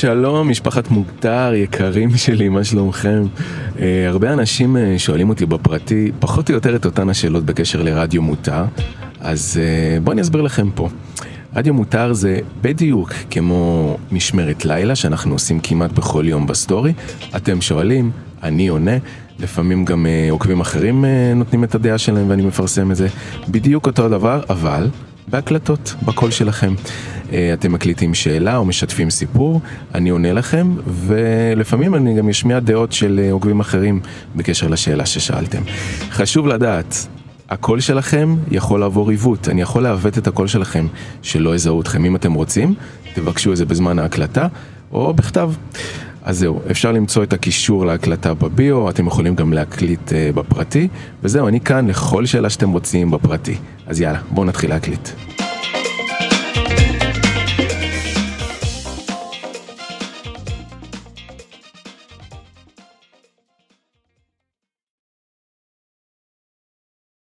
שלום, משפחת מוגדר, יקרים שלי, מה שלומכם? Uh, הרבה אנשים uh, שואלים אותי בפרטי, פחות או יותר את אותן השאלות בקשר לרדיו מותר, אז uh, בואו אני אסביר לכם פה. רדיו מותר זה בדיוק כמו משמרת לילה שאנחנו עושים כמעט בכל יום בסטורי. אתם שואלים, אני עונה, לפעמים גם uh, עוקבים אחרים uh, נותנים את הדעה שלהם ואני מפרסם את זה. בדיוק אותו דבר, אבל בהקלטות, בקול שלכם. אה, אתם מקליטים שאלה או משתפים סיפור, אני עונה לכם, ולפעמים אני גם אשמיע דעות של אה, עוקבים אחרים בקשר לשאלה ששאלתם. חשוב לדעת, הקול שלכם יכול לעבור עיוות, אני יכול לעוות את הקול שלכם שלא יזהו אתכם. אם אתם רוצים, תבקשו את זה בזמן ההקלטה או בכתב. אז זהו, אפשר למצוא את הקישור להקלטה בביו, אתם יכולים גם להקליט uh, בפרטי, וזהו, אני כאן לכל שאלה שאתם רוצים בפרטי. אז יאללה, בואו נתחיל להקליט.